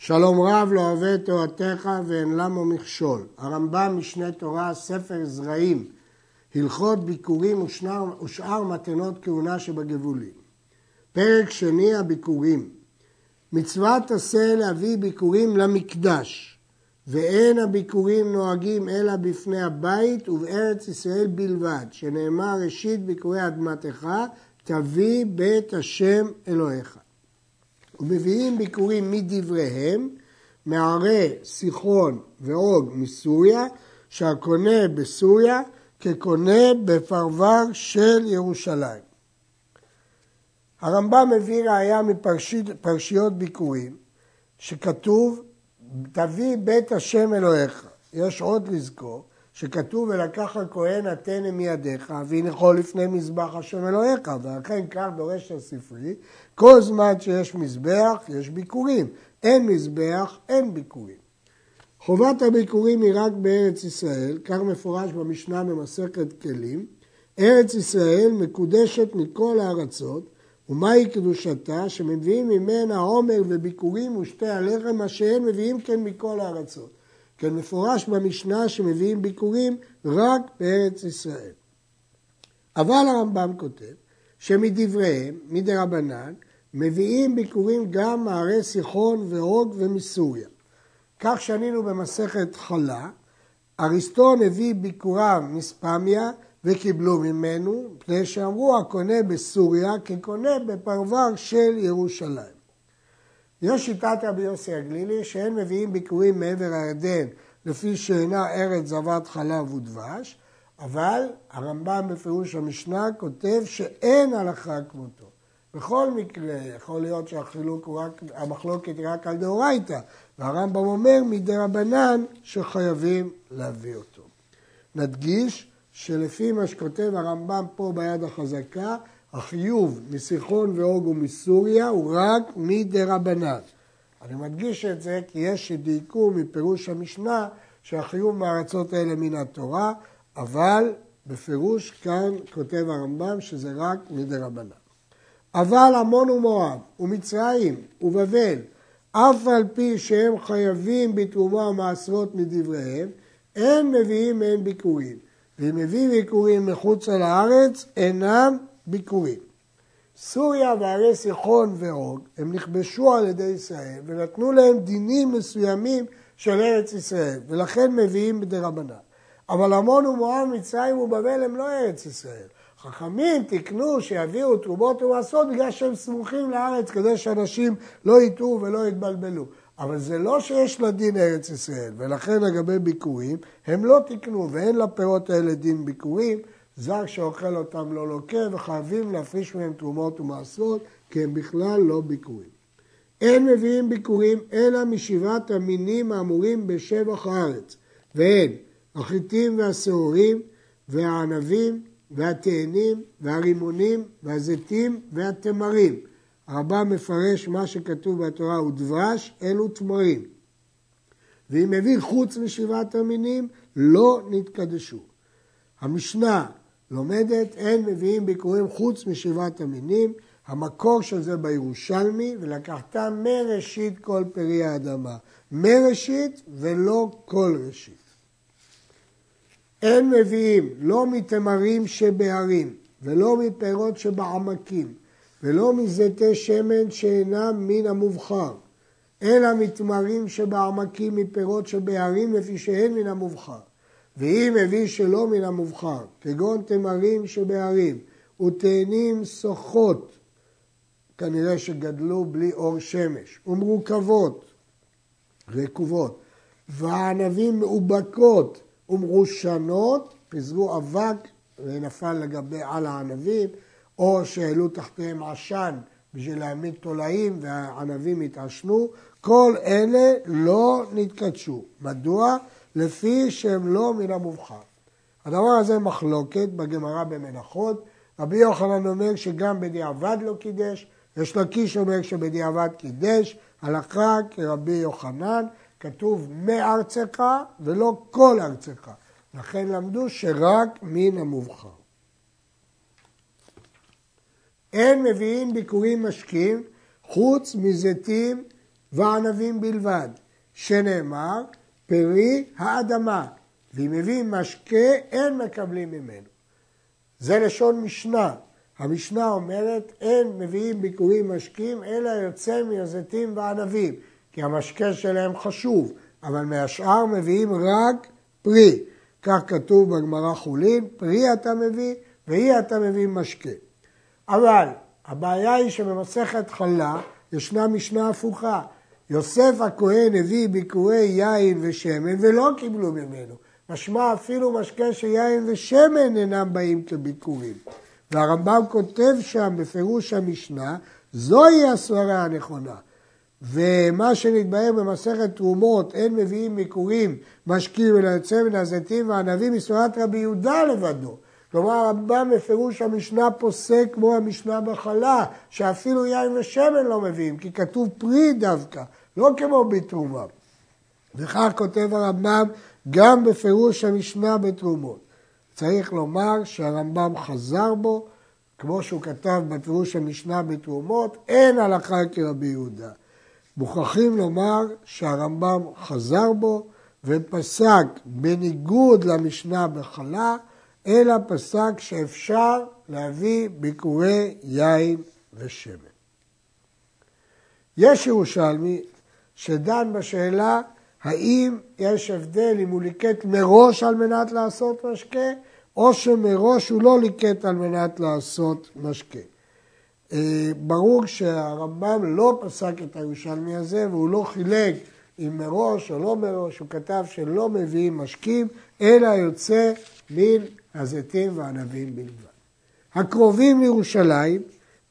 שלום רב לא אוהב את תורתך ואין למו מכשול. הרמב"ם משנה תורה, ספר זרעים, הלכות ביקורים ושאר, ושאר מתנות כהונה שבגבולים. פרק שני, הביקורים. מצוות עשה להביא ביקורים למקדש, ואין הביקורים נוהגים אלא בפני הבית ובארץ ישראל בלבד, שנאמר ראשית ביקורי אדמתך, תביא בית השם אלוהיך. ומביאים ביקורים מדבריהם, מערי סיחון ועוג מסוריה, שהקונה בסוריה כקונה בפרבר של ירושלים. הרמב"ם מביא ראיה מפרשיות ביקורים, שכתוב, תביא בית השם אלוהיך. יש עוד לזכור, שכתוב ולקח הכהן התנא מידיך והנחו לפני מזבח השם אלוהיך ולכן כך דורש הספרי כל זמן שיש מזבח יש ביקורים. אין מזבח אין ביקורים. חובת הביקורים היא רק בארץ ישראל כך מפורש במשנה במסכת כלים. ארץ ישראל מקודשת מכל הארצות ומהי קדושתה? שמביאים ממנה עומר וביקורים ושתי הלחם מה שאין מביאים כן מכל הארצות. כן מפורש במשנה שמביאים ביקורים רק בארץ ישראל. אבל הרמב"ם כותב שמדבריהם, מדי רבנן, מביאים ביקורים גם מערי סיחון והוג ומסוריה. כך שנינו במסכת חלה, אריסטון הביא ביקורם מספמיה וקיבלו ממנו, מפני שאמרו הקונה בסוריה כקונה בפרבר של ירושלים. יש שיטת רבי יוסי הגלילי שאין מביאים ביקורים מעבר הירדן לפי שאינה ארץ זבת חלב ודבש, אבל הרמב"ם בפירוש המשנה כותב שאין הלכה כמותו. בכל מקרה, יכול להיות שהחילוק הוא רק, המחלוקת היא רק על דאורייתא, והרמב"ם אומר מדי רבנן שחייבים להביא אותו. נדגיש שלפי מה שכותב הרמב"ם פה ביד החזקה, החיוב מסיחון והוג ומסוריה הוא רק מדי רבנן. אני מדגיש את זה כי יש שדייקו מפירוש המשנה שהחיוב מהארצות האלה מן התורה, אבל בפירוש כאן כותב הרמב"ם שזה רק מדי רבנן. אבל עמון ומואב ומצרים ובבל, אף על פי שהם חייבים בתרומה ומעשרות מדבריהם, אין מביאים מהם ביקורים. ואם מביא ביקורים מחוץ לארץ, אינם ביקורים. סוריה וערי סיחון ועוג, הם נכבשו על ידי ישראל ונתנו להם דינים מסוימים של ארץ ישראל, ולכן מביאים בדי רבנן. אבל עמון ומואב, מצרים ובבל הם לא ארץ ישראל. חכמים תיקנו שיביאו תרומות ומעשרות בגלל שהם סמוכים לארץ כדי שאנשים לא יטעו ולא יתבלבלו. אבל זה לא שיש לה דין ארץ ישראל, ולכן לגבי ביקורים, הם לא תיקנו ואין לפירות האלה דין ביקורים, זר שאוכל אותם לא לוקה וחייבים להפריש מהם תרומות ומעשרות כי הם בכלל לא ביקורים. אין מביאים ביקורים אלא משבעת המינים האמורים בשבח הארץ והן החיטים והשעורים והענבים והתאנים והרימונים והזיתים והתמרים. הרמב"ם מפרש מה שכתוב בתורה הוא דבש, אלו תמרים. ואם מביא חוץ משבעת המינים, לא נתקדשו. המשנה לומדת, אין מביאים ביקורים חוץ משבעת המינים, המקור של זה בירושלמי, ולקחת מראשית כל פרי האדמה. מראשית ולא כל ראשית. אין מביאים לא מתמרים שבהרים, ולא מפירות שבעמקים, ולא מזיתי שמן שאינם מן המובחר, אלא מתמרים שבעמקים מפירות שבהרים לפי שאין מן המובחר. ואם הביא שלא מן המובחר, כגון תמרים שבהרים ותאנים שוחות, כנראה שגדלו בלי אור שמש, ומרוכבות, רקובות, וענבים מאובקות ומרושנות, פיזרו אבק ונפל לגבי על הענבים, או שהעלו תחתיהם עשן בשביל להעמיד תולעים והענבים התעשנו, כל אלה לא נתקדשו. מדוע? לפי שהם לא מן המובחר. הדבר הזה מחלוקת בגמרא במנחות. רבי יוחנן אומר שגם בדיעבד לא קידש, יש לקיש אומר שבדיעבד קידש, הלכה כרבי יוחנן, כתוב מארצך ולא כל ארצך. לכן למדו שרק מן המובחר. אין מביאים ביקורים משקים חוץ מזיתים וענבים בלבד, שנאמר פרי האדמה, ואם מביא משקה אין מקבלים ממנו. זה לשון משנה. המשנה אומרת אין מביאים ביקורים משקים אלא יוצא מהזיתים וענבים, כי המשקה שלהם חשוב, אבל מהשאר מביאים רק פרי. כך כתוב בגמרא חולין, פרי אתה מביא ואי אתה מביא משקה. אבל הבעיה היא שבמסכת חלה ישנה משנה הפוכה. יוסף הכהן הביא ביקורי יין ושמן ולא קיבלו ממנו. משמע אפילו משקה של יין ושמן אינם באים כביקורים. והרמב"ם כותב שם בפירוש המשנה, זוהי הסברה הנכונה. ומה שנתבהר במסכת תרומות, אין מביאים ביקורים משקים אלא יוצא מן הזיתים והענבים מסברת רבי יהודה לבדו. כלומר הרמב"ם בפירוש המשנה פוסק כמו המשנה בחלה, שאפילו יין ושמן לא מביאים, כי כתוב פרי דווקא, לא כמו בתרומה. וכך כותב הרמב"ם גם בפירוש המשנה בתרומות. צריך לומר שהרמב"ם חזר בו, כמו שהוא כתב בפירוש המשנה בתרומות, אין הלכה כרבי יהודה. מוכרחים לומר שהרמב"ם חזר בו ופסק בניגוד למשנה בחלה, אלא פסק שאפשר להביא ביקורי יין ושמן. יש ירושלמי שדן בשאלה האם יש הבדל אם הוא ליקט מראש על מנת לעשות משקה, או שמראש הוא לא ליקט על מנת לעשות משקה. אה, ברור שהרמב"ם לא פסק את הירושלמי הזה והוא לא חילק אם מראש או לא מראש, הוא כתב שלא מביאים משקים, אלא יוצא מן הזיתים והענבים בלבד. הקרובים לירושלים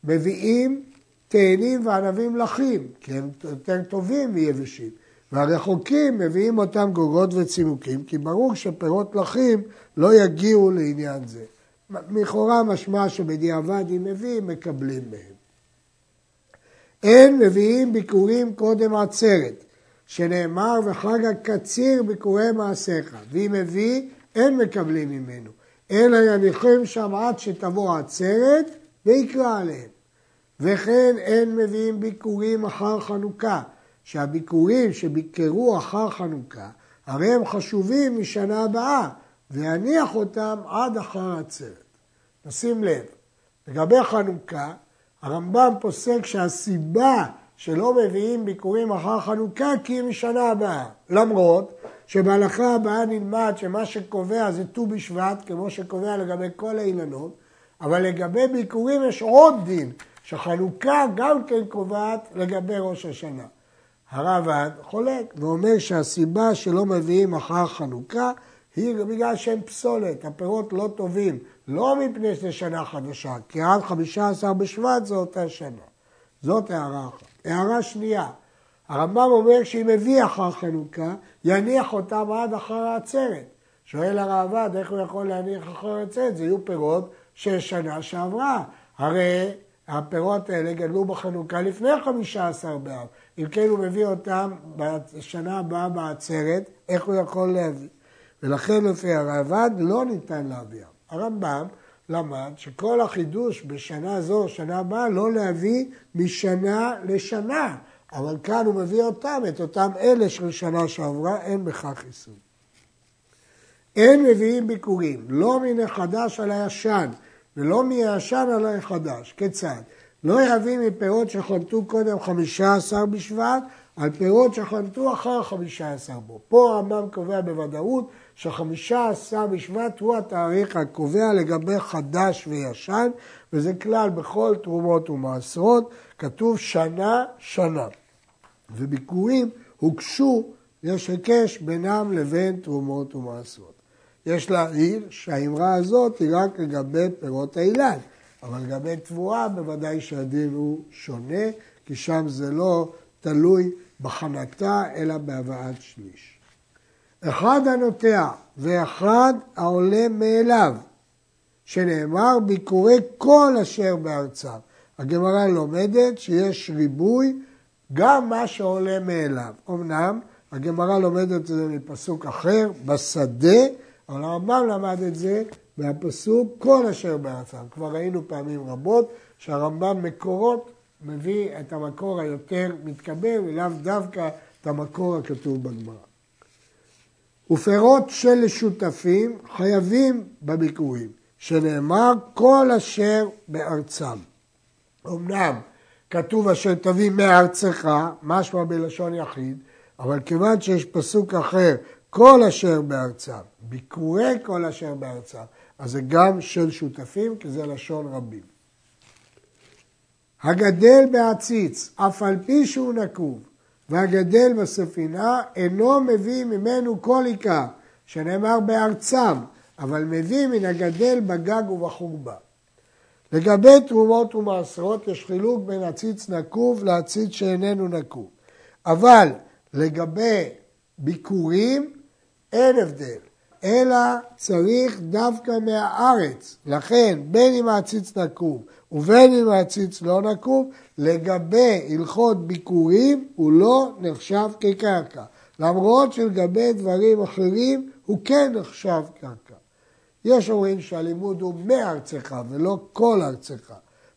מביאים תאנים וענבים לחים, כי הם יותר טובים מיבשים. והרחוקים מביאים אותם גוגות וצימוקים, כי ברור שפירות לחים לא יגיעו לעניין זה. לכאורה משמע שבדיעבד אם מביאים, מקבלים מהם. אין מביאים ביקורים קודם עצרת, שנאמר וחג הקציר ביקורי מעשיך, ואם מביא, אין מקבלים ממנו, אלא יניחים שם עד שתבוא עצרת ויקרא עליהם. וכן אין מביאים ביקורים אחר חנוכה, שהביקורים שביקרו אחר חנוכה, הרי הם חשובים משנה הבאה, ויניח אותם עד אחר העצרת. נשים לב, לגבי חנוכה, הרמב"ם פוסק שהסיבה שלא מביאים ביקורים אחר חנוכה כי היא משנה הבאה. למרות שבהלכה הבאה נלמד שמה שקובע זה ט"ו בשבט, כמו שקובע לגבי כל האילנות, אבל לגבי ביקורים יש עוד דין, שחנוכה גם כן קובעת לגבי ראש השנה. הרב"ד חולק ואומר שהסיבה שלא מביאים אחר חנוכה היא בגלל שהם פסולת, הפירות לא טובים, לא מפני שזה שנה חדשה, כי עד חמישה עשר בשבט זו אותה שנה. זאת הערה אחת. הערה שנייה, הרמב"ם אומר שאם מביא אחר חנוכה, יניח אותם עד אחר העצרת. שואל הראב"ד, איך הוא יכול להניח אחר העצרת? זה יהיו פירות של שנה שעברה. הרי הפירות האלה גדלו בחנוכה לפני חמישה עשר באב. אם כן הוא מביא אותם בשנה הבאה בעצרת, איך הוא יכול להביא? ולכן לפי הראב"ד לא ניתן להביאם. הרמב"ם למד שכל החידוש בשנה זו, שנה הבאה, לא להביא משנה לשנה. אבל כאן הוא מביא אותם, את אותם אלה של שנה שעברה, אין בכך איסור. אין מביאים ביקורים, לא מן החדש על הישן, ולא מהישן על החדש. כיצד? לא יביא מפירות שחנתו קודם חמישה עשר בשבט, על פירות שחנתו אחר חמישה עשר בו. פה הרמב"ם קובע בוודאות שחמישה עשר בשבט הוא התאריך הקובע לגבי חדש וישן, וזה כלל בכל תרומות ומעשרות, כתוב שנה שנה. וביקורים הוגשו, יש היקש בינם לבין תרומות ומעשרות. יש להעיר שהאמרה הזאת היא רק לגבי פירות האילן, אבל לגבי תבואה בוודאי שהדין הוא שונה, כי שם זה לא תלוי בחנתה, אלא בהבאת שליש. אחד הנוטע ואחד העולה מאליו, שנאמר ביקורי כל אשר בארצם. הגמרא לומדת שיש ריבוי גם מה שעולה מאליו. אמנם הגמרא לומדת את זה מפסוק אחר, בשדה, אבל הרמב"ם למד את זה מהפסוק כל אשר בארצם. כבר ראינו פעמים רבות שהרמב"ם מקורות מביא את המקור היותר מתקבל, ולאו דווקא את המקור הכתוב בגמרא. ופירות של שותפים חייבים בביקורים, שנאמר כל אשר בארצם. אמנם כתוב אשר תביא מארצך, משמע בלשון יחיד, אבל כיוון שיש פסוק אחר, כל אשר בארצם, ביקורי כל אשר בארצם, אז זה גם של שותפים, כי זה לשון רבים. הגדל בעציץ, אף על פי שהוא נקוב, והגדל בספינה, אינו מביא ממנו כל עיקר, שנאמר בארצם, אבל מביא מן הגדל בגג ובחורבה. לגבי תרומות ומעשרות יש חילוק בין עציץ נקוב לעציץ שאיננו נקוב. אבל לגבי ביקורים אין הבדל, אלא צריך דווקא מהארץ. לכן בין אם העציץ נקוב ובין אם העציץ לא נקוב, לגבי הלכות ביקורים הוא לא נחשב כקרקע. למרות שלגבי דברים אחרים הוא כן נחשב קרקע. יש אומרים שהלימוד הוא מארצך ולא כל ארצך.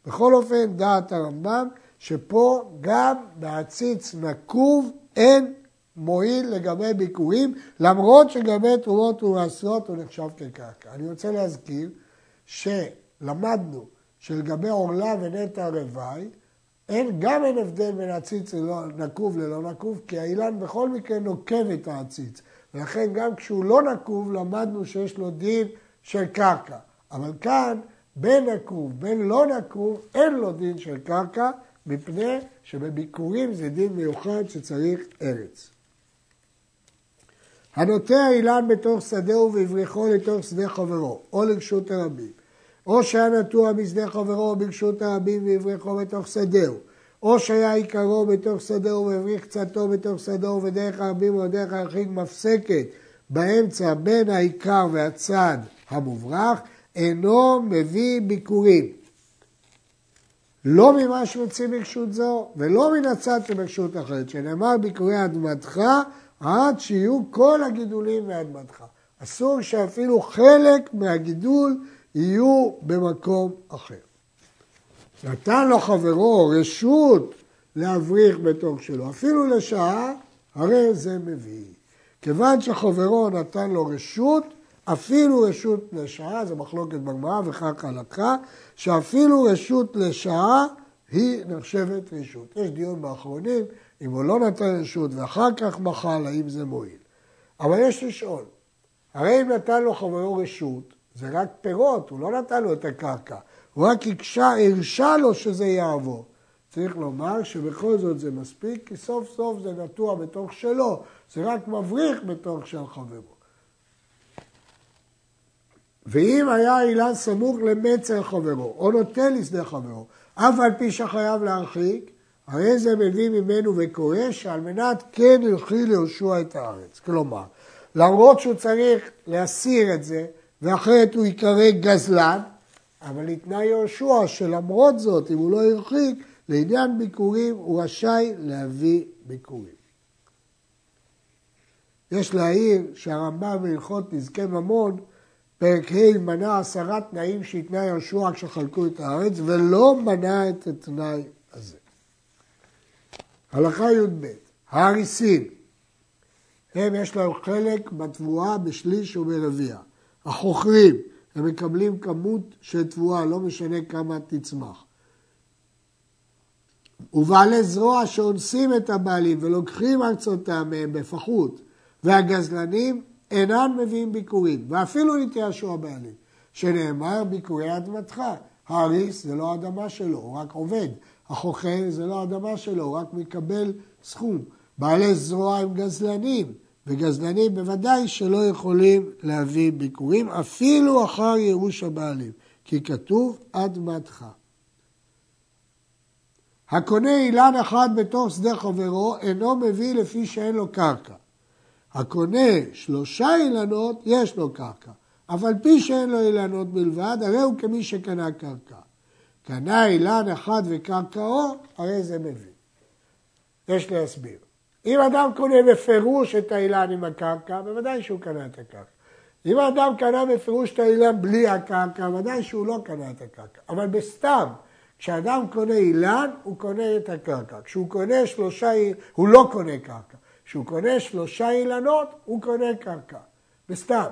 בכל אופן, דעת הרמב"ם, שפה גם בעציץ נקוב אין מועיל לגבי ביקורים, למרות שלגבי תרומות ומעשרות הוא נחשב כקרקע. אני רוצה להזכיר שלמדנו שלגבי עורלה ונטע רוואי, אין, גם אין הבדל בין עציץ נקוב ללא נקוב, כי האילן בכל מקרה נוקב את העציץ. ולכן גם כשהוא לא נקוב, למדנו שיש לו דין של קרקע. אבל כאן, בין נקוב, בין לא נקוב, אין לו דין של קרקע, מפני שבביקורים זה דין מיוחד שצריך ארץ. הנוטע אילן בתוך שדהו והבריחו לתוך שדה חברו, או לרשות הרבים, או שהיה נטוע בשדה חברו ברשות הרבים והבריחו בתוך שדהו, או שהיה עיקרו בתוך שדהו והבריך קצתו בתוך שדהו ודרך הרבים או דרך היחיד מפסקת באמצע בין העיקר והצד המוברח, אינו מביא ביקורים. לא ממה שמוציא ברשות זו ולא מן הצד שברשות אחרת, שנאמר ביקורי אדמתך עד שיהיו כל הגידולים מאדמתך. אסור שאפילו חלק מהגידול יהיו במקום אחר. נתן לו חברו רשות להבריך בתוך שלו, אפילו לשעה, הרי זה מביא. כיוון שחברו נתן לו רשות, אפילו רשות לשעה, זה מחלוקת בגמרא וכך הלכה, שאפילו רשות לשעה היא נחשבת רשות. יש דיון באחרונים, אם הוא לא נתן רשות ואחר כך מחל, האם זה מועיל. אבל יש לשאול, הרי אם נתן לו חברו רשות, זה רק פירות, הוא לא נתן לו את הקרקע, הוא רק הקשה, הרשה לו שזה יעבור. צריך לומר שבכל זאת זה מספיק, כי סוף סוף זה נטוע בתוך שלו, זה רק מבריך בתוך של חברו. ואם היה אילן סמוך למצר חברו, או נוטה לשדה חברו, אף על פי שחייב להרחיק, הרי זה מביא ממנו וקורא שעל מנת כן ילכי ליהושע את הארץ. כלומר, למרות שהוא צריך להסיר את זה, ואחרת הוא ייקרא גזלן, אבל ניתנה יהושע שלמרות זאת, אם הוא לא הרחיק, לעניין ביקורים הוא רשאי להביא ביקורים. יש להעיר שהרמב"ם בהלכות נזקי ממון, פרק ה' מנה עשרה תנאים שהתנה יהושע כשחלקו את הארץ, ולא מנה את התנאי הזה. הלכה י"ב, האריסים, הם יש להם חלק בתבואה בשליש וברביע. החוכרים, הם מקבלים כמות של תבואה, לא משנה כמה תצמח. ובעלי זרוע שאונסים את הבעלים ולוקחים ארצותם מהם בפחות, והגזלנים אינם מביאים ביקורים, ואפילו נתייאשו הבעלים, שנאמר ביקורי אדמתך. האריס זה לא אדמה שלו, הוא רק עובד. החוכר זה לא אדמה שלו, הוא רק מקבל סכום. בעלי זרוע הם גזלנים, וגזלנים בוודאי שלא יכולים להביא ביקורים, אפילו אחר ייאוש הבעלים, כי כתוב אדמתך. הקונה אילן אחד בתוך שדה חברו אינו מביא לפי שאין לו קרקע. הקונה שלושה אילנות, יש לו קרקע. אף על פי שאין לו אילנות בלבד, הרי הוא כמי שקנה קרקע. קנה אילן אחד וקרקעו, הרי זה מביא. יש להסביר. אם אדם קונה בפירוש את האילן עם הקרקע, בוודאי שהוא קנה את הקרקע. אם האדם קנה בפירוש את האילן בלי הקרקע, ודאי שהוא לא קנה את הקרקע. אבל בסתם, כשאדם קונה אילן, הוא קונה את הקרקע. כשהוא קונה שלושה, הוא לא קונה קרקע. כשהוא קונה שלושה אילנות, הוא קונה קרקע. וסתם,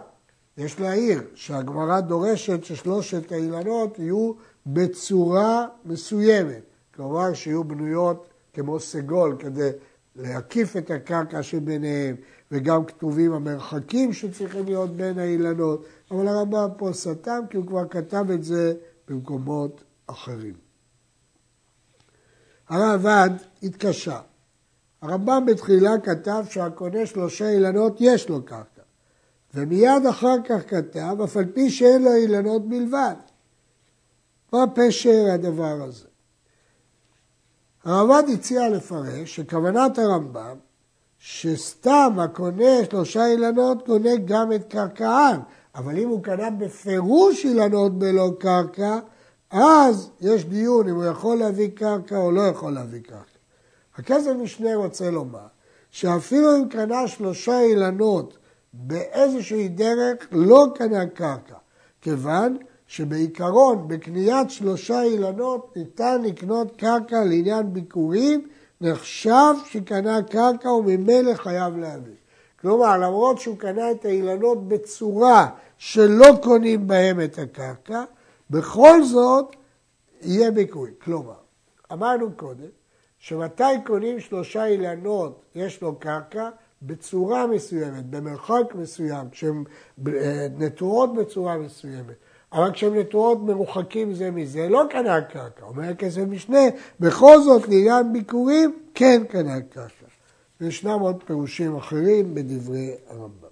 יש להעיר שהגמרא דורשת ששלושת האילנות יהיו בצורה מסוימת. כלומר, שיהיו בנויות כמו סגול כדי להקיף את הקרקע שביניהם, וגם כתובים המרחקים שצריכים להיות בין האילנות, אבל הרמב"ם פה סתם כי הוא כבר כתב את זה במקומות אחרים. הרעב"ד התקשה. הרמב"ם בתחילה כתב שהקונה שלושה אילנות יש לו קרקע, ומיד אחר כך כתב, אף על פי שאין לו אילנות בלבד. מה פשר הדבר הזה? הרמב"ד הציע לפרש שכוונת הרמב"ם שסתם הקונה שלושה אילנות קונה גם את קרקען, אבל אם הוא קנה בפירוש אילנות בלא קרקע, אז יש דיון אם הוא יכול להביא קרקע או לא יכול להביא קרקע. הכסף משנה רוצה לומר שאפילו אם קנה שלושה אילנות באיזושהי דרך, לא קנה קרקע, כיוון שבעיקרון בקניית שלושה אילנות ניתן לקנות קרקע לעניין ביקורים, נחשב שקנה קרקע וממילא חייב להביא. כלומר, למרות שהוא קנה את האילנות בצורה שלא קונים בהם את הקרקע, בכל זאת יהיה ביקורים. כלומר, אמרנו קודם, שמתי קונים שלושה אילנות, יש לו קרקע, בצורה מסוימת, במרחק מסוים, כשהן אה, נטועות בצורה מסוימת. אבל כשהן נטועות מרוחקים זה מזה, לא קנה קרקע. אומר הכסף משנה, בכל זאת לעניין ביקורים, כן קנה קרקע. וישנם עוד פירושים אחרים בדברי הרמב"ם.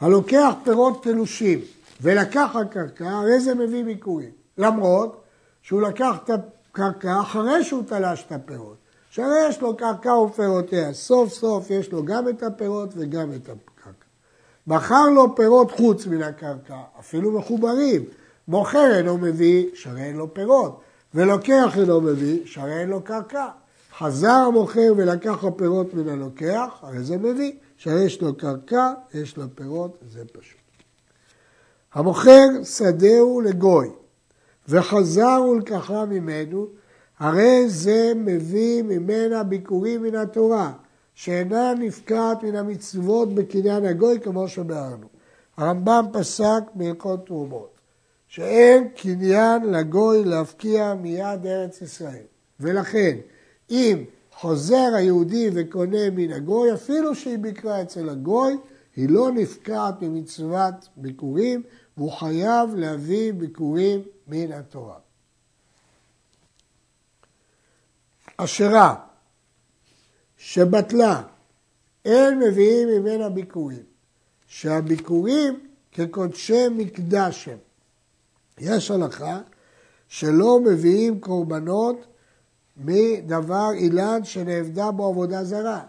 הלוקח פירות תלושים ולקח הקרקע, הרי זה מביא ביקורים. למרות שהוא לקח את הקרקע אחרי שהוא תלש את הפירות. שהרי יש לו קרקע ופירותיה, סוף סוף יש לו גם את הפירות וגם את הקרקע. מכר לו פירות חוץ מן הקרקע, אפילו מחוברים. מוכר אינו מביא, שהרי אין לו פירות, ולוקח אינו מביא, שהרי אין לו קרקע. חזר המוכר ולקח הפירות מן הלוקח, הרי זה מביא, שהרי יש לו קרקע, יש לו פירות, זה פשוט. המוכר שדהו לגוי, וחזר ולקחה ממנו, הרי זה מביא ממנה ביקורים מן התורה, שאינה נפקעת מן המצוות בקניין הגוי כמו שביארנו. הרמב"ם פסק בהלכות תרומות, שאין קניין לגוי להפקיע מיד ארץ ישראל, ולכן אם חוזר היהודי וקונה מן הגוי, אפילו שהיא ביקרה אצל הגוי, היא לא נפקעת ממצוות ביקורים, והוא חייב להביא ביקורים מן התורה. אשרה שבטלה, אין מביאים ממנה ביקורים, שהביקורים כקודשי מקדש הם. יש הלכה שלא מביאים קורבנות מדבר אילן שנאבדה בו עבודה זרה.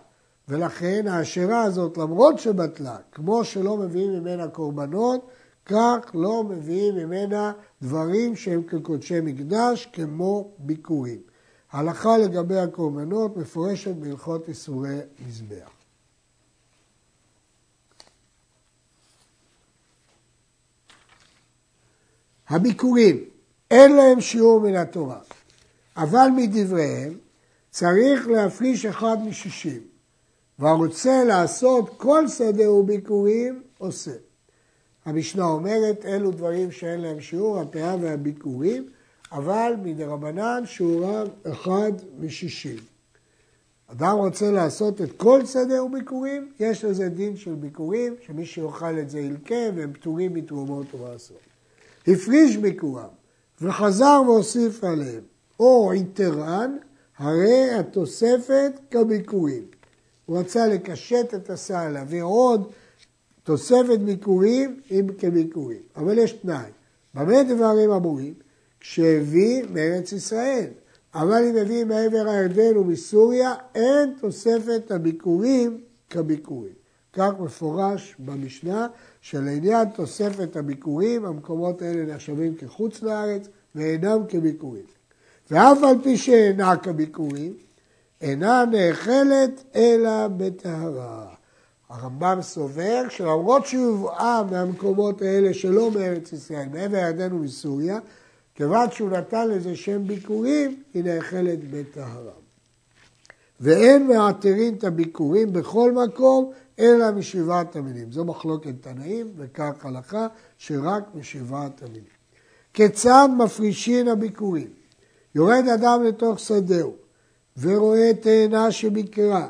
ולכן האשרה הזאת, למרות שבטלה, כמו שלא מביאים ממנה קורבנות, כך לא מביאים ממנה דברים שהם כקודשי מקדש, כמו ביקורים. ההלכה לגבי הקורבנות מפורשת בהלכות איסורי מזבח. הביקורים, אין להם שיעור מן התורה. אבל מדבריהם צריך להפריש אחד משישים, והרוצה לעשות כל שדה וביקורים עושה. המשנה אומרת, אלו דברים שאין להם שיעור, הפאה והביקורים, אבל מדרבנן שיעורם אחד משישים. אדם רוצה לעשות את כל שדה וביקורים, יש לזה דין של ביקורים, שמי שיאכל את זה ילקה והם פטורים מתרומות ומעשרות. הפריש ביקורם וחזר והוסיף עליהם. או איתרן, הרי התוספת כביקורים. הוא רצה לקשט את הסל, להביא עוד תוספת ביקורים עם כביקורים. אבל יש תנאי. במה דברים אמורים? כשהביא מארץ ישראל. אבל אם הביא מעבר הירדן ומסוריה, אין תוספת הביקורים כביקורים. כך מפורש במשנה שלעניין תוספת הביקורים, המקומות האלה נחשבים כחוץ לארץ ואינם כביקורים. ואף על פי שאינה כביקורים, אינה נאכלת אלא בטהרה. הרמב"ם סובר שלמרות שהובאה מהמקומות האלה שלא מארץ ישראל, מעבר ירדן ומסוריה, כיוון שהוא נתן לזה שם ביקורים, היא נאכלת בטהרה. ואין מעתירים את הביקורים בכל מקום, אלא משבעת המינים. זו מחלוקת תנאים, וכך הלכה, שרק משבעת המינים. כיצד מפרישין הביקורים? יורד אדם לתוך שדהו, ורואה תאנה שביקרה,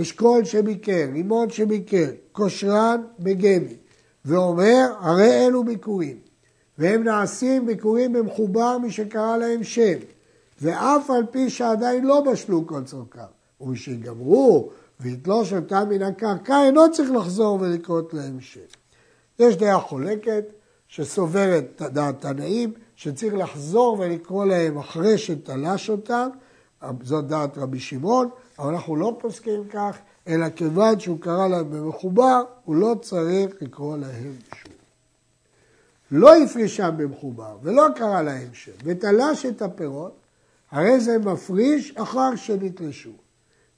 אשכול שביקר, רימון שביקר, כושרן בגמי, ואומר, הרי אלו ביקורים, והם נעשים ביקורים במחובר משקרא להם שם, ואף על פי שעדיין לא בשלו כל צורכם, ומשגמרו ויתלוש אותם מן הקרקע, אינו צריך לחזור ולקרות להם שם. יש דעה חולקת שסוברת דעת תנאים, שצריך לחזור ולקרוא להם אחרי שתלש אותם, זאת דעת רבי שמעון, אבל אנחנו לא פוסקים כך, אלא כיוון שהוא קרא להם במחובר, הוא לא צריך לקרוא להם שוב. לא הפרישם במחובר ולא קרא להם שם, ותלש את הפירות, הרי זה מפריש אחר שנתלשו.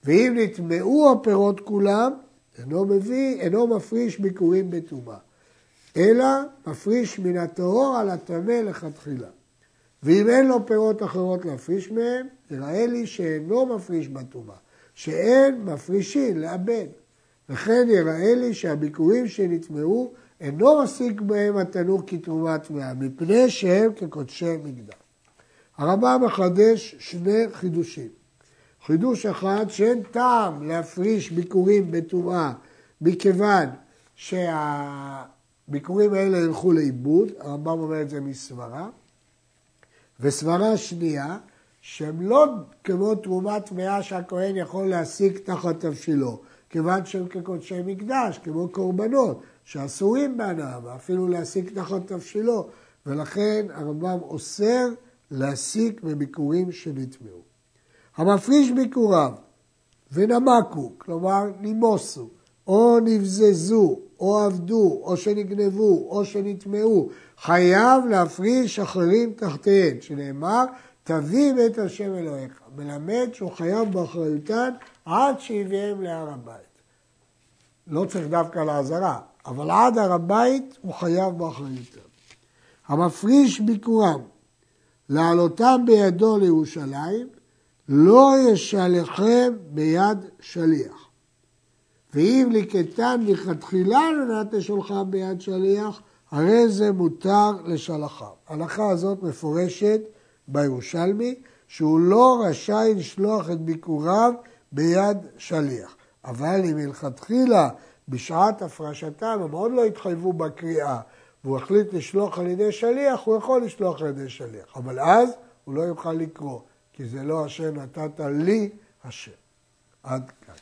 ואם נטמעו הפירות כולם, אינו מביא, אינו מפריש ביקורים בטומאה, אלא מפריש מן הטהור על הטמא לכתחילה. ואם אין לו פירות אחרות להפריש מהם, יראה לי שאינו מפריש בטומאה, שאין מפרישין לאבד. וכן יראה לי שהביקורים שנטמעו אינו מסיק בהם התנור כתרומה טמאה, מפני שהם כקודשי מגדל. הרמב"ם מחדש שני חידושים. חידוש אחד שאין טעם להפריש ביקורים בטומאה מכיוון שהביקורים האלה ילכו לאיבוד, הרמב"ם אומר את זה מסברה, וסברה שנייה, שהם לא כמו תרומת טמאה שהכהן יכול להשיג תחת תבשילו, כיוון שהם כקודשי מקדש, כמו קורבנות, שאסורים בהנאה, ואפילו להשיג תחת תבשילו, ולכן הרמב"ם אוסר להסיק בביקורים שנטמעו. המפריש ביקוריו ונמקו, כלומר נימוסו, או נבזזו, או עבדו, או שנגנבו, או שנטמעו, חייב להפריש אחרים תחתיהן, שנאמר, תביא בית השם אלוהיך, מלמד שהוא חייב באחריותן עד שיביאם להר הבית. לא צריך דווקא לעזרה, אבל עד הר הבית הוא חייב באחריותן. המפריש ביקורם להעלותם בידו לירושלים, לא ישלחם ביד שליח. ואם ליקטן לכתחילה לנת לשולחם ביד שליח, הרי זה מותר לשלחיו. ההלכה הזאת מפורשת בירושלמי, שהוא לא רשאי לשלוח את ביקוריו ביד שליח. אבל אם מלכתחילה בשעת הפרשתם, הם עוד לא התחייבו בקריאה, והוא החליט לשלוח על ידי שליח, הוא יכול לשלוח על ידי שליח. אבל אז הוא לא יוכל לקרוא, כי זה לא אשר נתת לי השם. עד כאן.